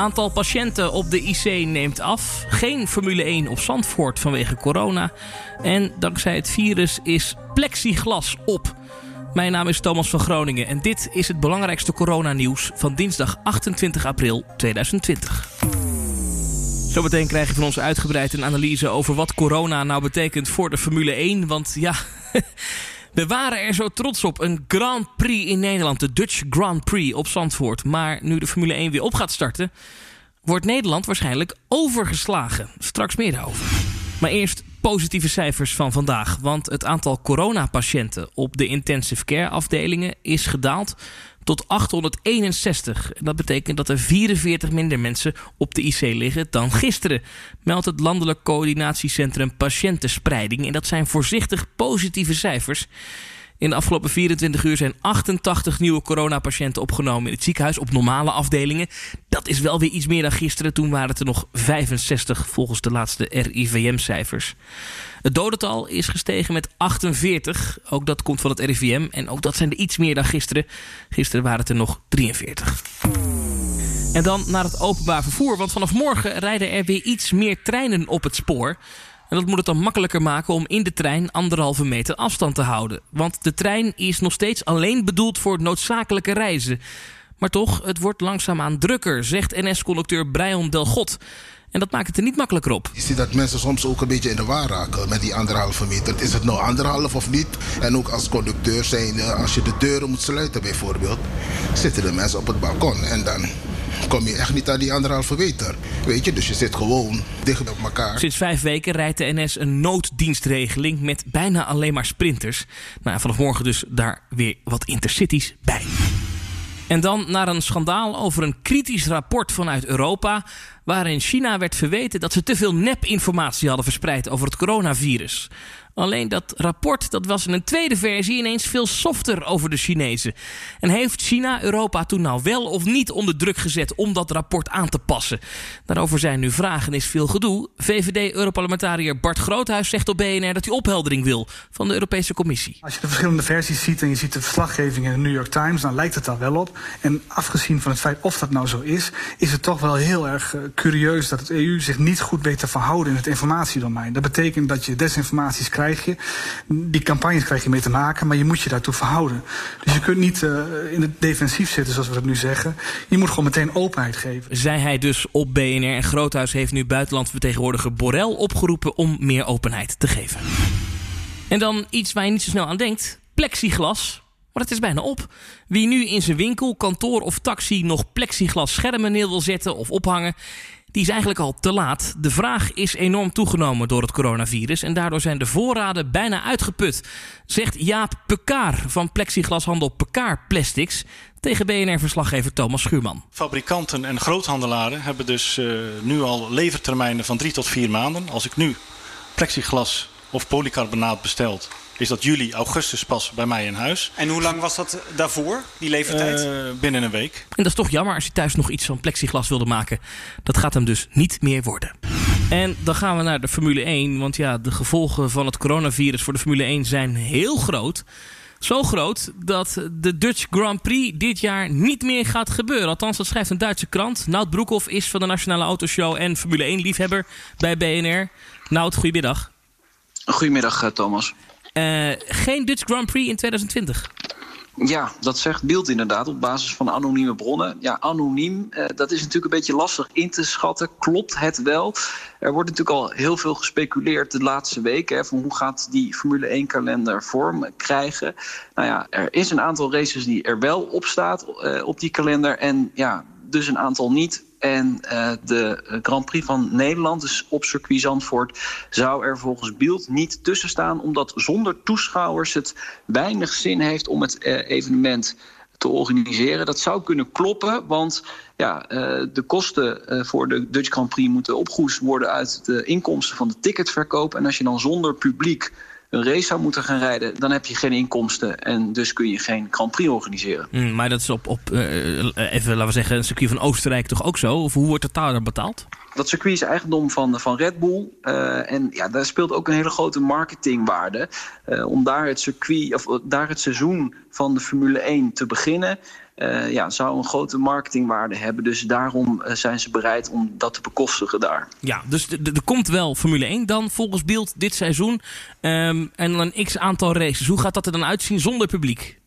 Aantal patiënten op de IC neemt af. Geen Formule 1 op Zandvoort vanwege corona. En dankzij het virus is plexiglas op. Mijn naam is Thomas van Groningen en dit is het belangrijkste coronanieuws van dinsdag 28 april 2020. Zometeen krijg je van ons uitgebreid een analyse over wat corona nou betekent voor de Formule 1. Want ja, we waren er zo trots op. Een Grand Prix in Nederland, de Dutch Grand Prix op Zandvoort. Maar nu de Formule 1 weer op gaat starten, wordt Nederland waarschijnlijk overgeslagen. Straks meer daarover. Maar eerst positieve cijfers van vandaag. Want het aantal coronapatiënten op de intensive care afdelingen is gedaald tot 861. Dat betekent dat er 44 minder mensen op de IC liggen dan gisteren, meldt het Landelijk Coördinatiecentrum Patiëntenspreiding. En dat zijn voorzichtig positieve cijfers. In de afgelopen 24 uur zijn 88 nieuwe coronapatiënten opgenomen in het ziekenhuis op normale afdelingen. Dat is wel weer iets meer dan gisteren. Toen waren het er nog 65 volgens de laatste RIVM-cijfers. Het dodental is gestegen met 48. Ook dat komt van het RIVM. En ook dat zijn er iets meer dan gisteren. Gisteren waren het er nog 43. En dan naar het openbaar vervoer. Want vanaf morgen rijden er weer iets meer treinen op het spoor. En dat moet het dan makkelijker maken om in de trein anderhalve meter afstand te houden. Want de trein is nog steeds alleen bedoeld voor noodzakelijke reizen. Maar toch, het wordt langzaamaan drukker, zegt NS-conducteur Brian Delgot. En dat maakt het er niet makkelijker op. Je ziet dat mensen soms ook een beetje in de war raken met die anderhalve meter. Is het nou anderhalf of niet? En ook als conducteur zijn, als je de deuren moet sluiten bijvoorbeeld, zitten de mensen op het balkon. En dan kom je echt niet aan die anderhalve meter. Weet je, dus je zit gewoon dicht op elkaar. Sinds vijf weken rijdt de NS een nooddienstregeling met bijna alleen maar sprinters. Nou, vanaf morgen dus daar weer wat intercities bij. En dan naar een schandaal over een kritisch rapport vanuit Europa. waarin China werd verweten dat ze te veel nepinformatie hadden verspreid over het coronavirus. Alleen dat rapport dat was in een tweede versie ineens veel softer over de Chinezen. En heeft China Europa toen nou wel of niet onder druk gezet om dat rapport aan te passen? Daarover zijn nu vragen en is veel gedoe. VVD-Europarlementariër Bart Groothuis zegt op BNR dat hij opheldering wil van de Europese Commissie. Als je de verschillende versies ziet en je ziet de verslaggeving in de New York Times, dan lijkt het daar wel op. En afgezien van het feit of dat nou zo is, is het toch wel heel erg uh, curieus dat het EU zich niet goed weet te verhouden in het informatiedomein. Dat betekent dat je desinformaties krijgt krijg je. Die campagnes krijg je mee te maken, maar je moet je daartoe verhouden. Dus je kunt niet uh, in het defensief zitten, zoals we dat nu zeggen. Je moet gewoon meteen openheid geven. Zei hij dus op BNR. En Groothuis heeft nu buitenlandvertegenwoordiger Borrell opgeroepen om meer openheid te geven. En dan iets waar je niet zo snel aan denkt: plexiglas. Maar het is bijna op. Wie nu in zijn winkel, kantoor of taxi nog plexiglas schermen neer wil zetten of ophangen, die is eigenlijk al te laat. De vraag is enorm toegenomen door het coronavirus en daardoor zijn de voorraden bijna uitgeput, zegt Jaap Pekaar van plexiglashandel Pekaar Plastics tegen BNR-verslaggever Thomas Schuurman. Fabrikanten en groothandelaren hebben dus uh, nu al levertermijnen van drie tot vier maanden. Als ik nu plexiglas of polycarbonaat bestelt, is dat juli, augustus pas bij mij in huis. En hoe lang was dat daarvoor, die levertijd? Uh, binnen een week. En dat is toch jammer als je thuis nog iets van plexiglas wilde maken. Dat gaat hem dus niet meer worden. En dan gaan we naar de Formule 1. Want ja, de gevolgen van het coronavirus voor de Formule 1 zijn heel groot. Zo groot dat de Dutch Grand Prix dit jaar niet meer gaat gebeuren. Althans, dat schrijft een Duitse krant. Nout Broekhoff is van de Nationale Autoshow en Formule 1 liefhebber bij BNR. Nout, goedemiddag. Goedemiddag, Thomas. Uh, geen Dutch Grand Prix in 2020. Ja, dat zegt Beeld inderdaad op basis van anonieme bronnen. Ja, anoniem, uh, dat is natuurlijk een beetje lastig in te schatten. Klopt het wel? Er wordt natuurlijk al heel veel gespeculeerd de laatste weken. Hoe gaat die Formule 1-kalender vorm krijgen? Nou ja, er is een aantal races die er wel op staat uh, op die kalender. En ja, dus een aantal niet. En uh, de Grand Prix van Nederland, dus op circuit Zandvoort, zou er volgens Beeld niet tussen staan, omdat zonder toeschouwers het weinig zin heeft om het uh, evenement te organiseren. Dat zou kunnen kloppen, want ja, de kosten voor de Dutch Grand Prix moeten opgehoest worden uit de inkomsten van de ticketverkoop. En als je dan zonder publiek een race zou moeten gaan rijden, dan heb je geen inkomsten en dus kun je geen Grand Prix organiseren. Mm, maar dat is op, op uh, even laten we zeggen, een circuit van Oostenrijk toch ook zo? Of hoe wordt het daar betaald? Dat circuit is eigendom van, van Red Bull. Uh, en ja, daar speelt ook een hele grote marketingwaarde. Uh, om daar het circuit, of daar het seizoen van de Formule 1 te beginnen. Uh, ja, zou een grote marketingwaarde hebben. Dus daarom zijn ze bereid om dat te bekostigen daar. Ja, dus er komt wel Formule 1 dan volgens Beeld dit seizoen. Um, en dan een x aantal races. Hoe gaat dat er dan uitzien zonder publiek?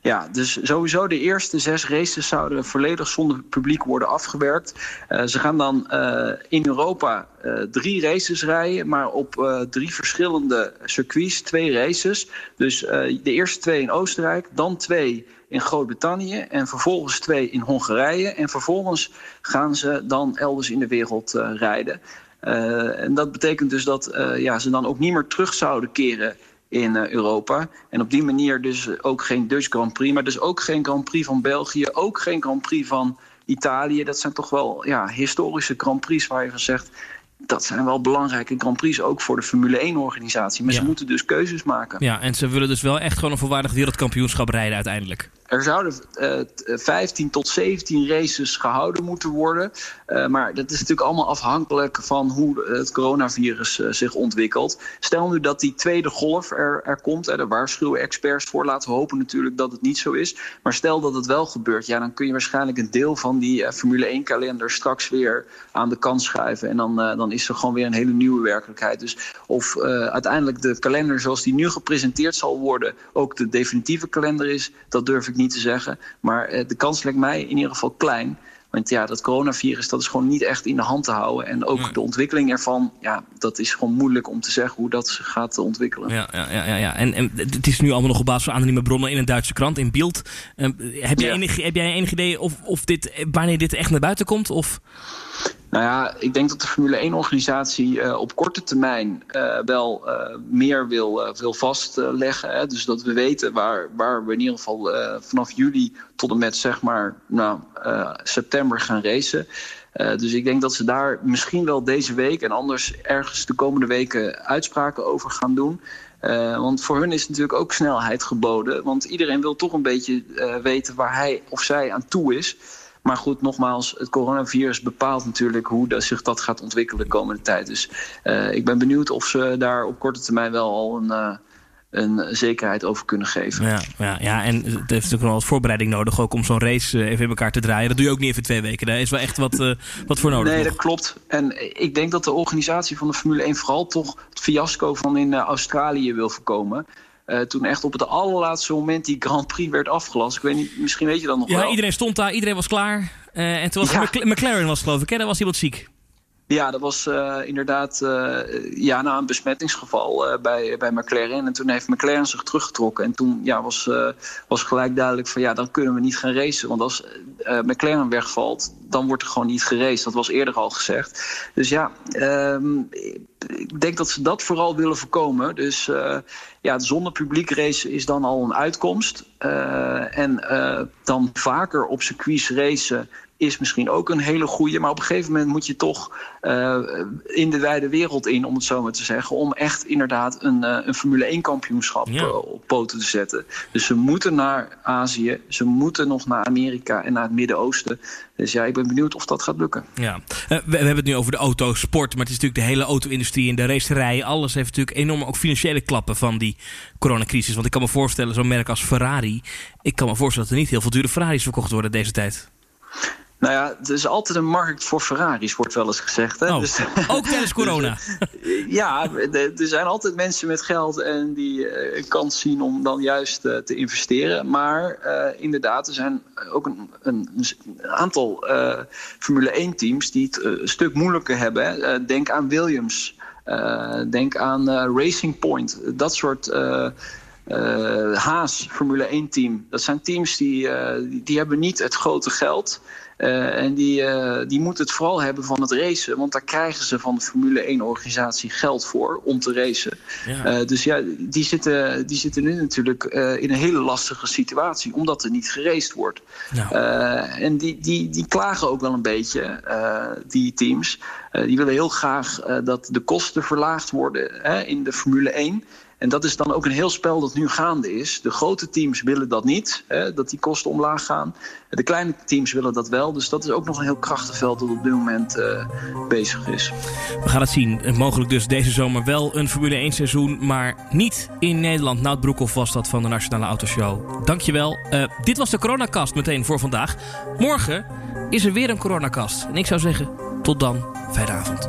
Ja, dus sowieso de eerste zes races zouden volledig zonder publiek worden afgewerkt. Uh, ze gaan dan uh, in Europa uh, drie races rijden, maar op drie verschillende circuits, twee races. Dus de eerste twee in Oostenrijk, dan twee in Groot-Brittannië en vervolgens twee in Hongarije. En vervolgens gaan ze dan elders in de wereld rijden. en dat betekent dus dat ja, ze dan ook niet meer terug zouden keren in uh, Europa. En op die manier dus ook geen Dutch Grand Prix, maar dus ook geen Grand Prix van België, ook geen Grand Prix van Italië. Dat zijn toch wel ja, historische Grand Prix waar je van zegt dat zijn wel belangrijke Grand Prix, ook voor de Formule 1-organisatie. Maar ze moeten dus keuzes maken. Ja, en ze willen dus wel echt gewoon een volwaardig wereldkampioenschap rijden uiteindelijk. Er zouden uh, eh, 15 tot 17 races gehouden moeten worden. Uh, maar dat is natuurlijk allemaal afhankelijk van hoe het coronavirus uh, zich ontwikkelt. Stel nu dat die tweede golf er, er komt. Hè, daar waarschuwen experts voor. Laten we hopen natuurlijk dat het niet zo is. Maar stel dat het wel gebeurt. Ja, dan kun je waarschijnlijk een deel van die Formule 1-kalender straks weer aan de kant schuiven. En dan, dan is er gewoon weer een hele nieuwe werkelijkheid. Dus of uiteindelijk de kalender zoals die nu gepresenteerd zal worden... ook de definitieve kalender is, dat durf ik niet te zeggen. Maar eh, de kans lijkt mij in ieder geval klein. Want ja, dat coronavirus dat is gewoon niet echt in de hand te houden. En ook de ontwikkeling ervan, ja, dat is gewoon moeilijk om te zeggen hoe dat zich gaat ontwikkelen. Ja, ja, ja, ja. En, en het is nu allemaal nog op basis van anonieme bronnen in een Duitse krant, in Beeld. Uh, heb, jij enig, heb jij enig idee of, of dit, wanneer dit echt naar buiten komt? Of? Nou ja, ik denk dat de Formule 1-organisatie uh, eh, op korte termijn uh, wel uh, meer wil, wil vastleggen. Hè? Dus dat we weten waar, waar we in ieder geval vanaf juli tot en met zeg maar nou, september gaan racen. dus ik denk dat ze daar misschien wel deze week en anders ergens de komende weken uitspraken over gaan doen. want voor hun is natuurlijk ook snelheid geboden. Want iedereen wil toch een beetje weten waar hij of zij aan toe is. Maar goed, nogmaals, het coronavirus bepaalt natuurlijk hoe dat zich dat gaat ontwikkelen de komende tijd. Dus uh, ik ben benieuwd of ze daar op korte termijn wel al een, uh, een zekerheid over kunnen geven. Ja, ja, ja, en het heeft natuurlijk wel wat voorbereiding nodig ook om zo'n race even in elkaar te draaien. Dat doe je ook niet even twee weken. Daar is wel echt wat, uh, wat voor nodig. Nee, dat klopt. En ik denk dat de organisatie van de Formule 1 vooral toch het fiasco van in Australië wil voorkomen. Uh, toen echt op het allerlaatste moment die Grand Prix werd afgelast. Ik weet niet, misschien weet je dat nog ja, wel. Ja, iedereen stond daar, iedereen was klaar. Uh, en toen was ja. McLaren was geloof ik, hè? Daar was iemand ziek. Ja, dat was uh, inderdaad uh, ja, na een besmettingsgeval uh, bij, bij McLaren. En toen heeft McLaren zich teruggetrokken. En toen ja, was, was gelijk duidelijk van ja, dan kunnen we niet gaan racen. Want als McLaren wegvalt, dan wordt er gewoon niet geraced. Dat was eerder al gezegd. Dus ja, um, ik denk dat ze dat vooral willen voorkomen. Dus ja, zonder publiek racen is dan al een uitkomst. en dan vaker op circuits racen is misschien ook een hele goede. Maar op een gegeven moment moet je toch uh, in de wijde wereld in, om het zo maar te zeggen. Om echt inderdaad een, uh, een Formule 1 kampioenschap ja. uh, op poten te zetten. Dus ze moeten naar Azië, ze moeten nog naar Amerika en naar het Midden-Oosten. Dus ja, ik ben benieuwd of dat gaat lukken. Ja, we, we, hebben het nu over de autosport, maar het is natuurlijk de hele auto-industrie en de racerij. Alles heeft natuurlijk enorm ook financiële klappen van die coronacrisis. Want ik kan me voorstellen, zo'n merk als Ferrari. Ik kan me voorstellen dat er niet heel veel dure Ferraris verkocht worden deze tijd. Nou ja, er is altijd een markt voor Ferraris, wordt wel eens gezegd. Hè? Oh, dus, ook tijdens corona? Ja, er zijn altijd mensen met geld en die uh, kans zien om dan juist uh, te investeren. Maar uh, inderdaad, er zijn ook een, een, aantal Formule 1-teams die het een stuk moeilijker hebben. denk aan Williams, denk aan Racing Point, dat soort... Haas Formule 1 team. Dat zijn teams die, die, hebben niet het grote geld. Uh, en die, uh, die moeten het vooral hebben van het racen. Want daar krijgen ze van de Formule 1-organisatie geld voor om te racen. Ja. Uh, dus ja, die zitten, die zitten nu natuurlijk in een hele lastige situatie. Omdat er niet geraced wordt. En die, die, die klagen ook wel een beetje, die teams. die willen heel graag dat de kosten verlaagd worden hè, in de Formule 1. En dat is dan ook een heel spel dat nu gaande is. De grote teams willen dat niet, hè, dat die kosten omlaag gaan. De kleine teams willen dat wel. Dus dat is ook nog een heel krachtig veld dat op dit moment uh, bezig is. We gaan het zien. Mogelijk dus deze zomer wel een Formule 1 seizoen, maar niet in Nederland. Nout Broekhoff was dat van de Nationale Autoshow. Dankjewel. Uh, dit was de coronacast meteen voor vandaag. Morgen is er weer een coronacast. En ik zou zeggen, tot dan. Fijne avond.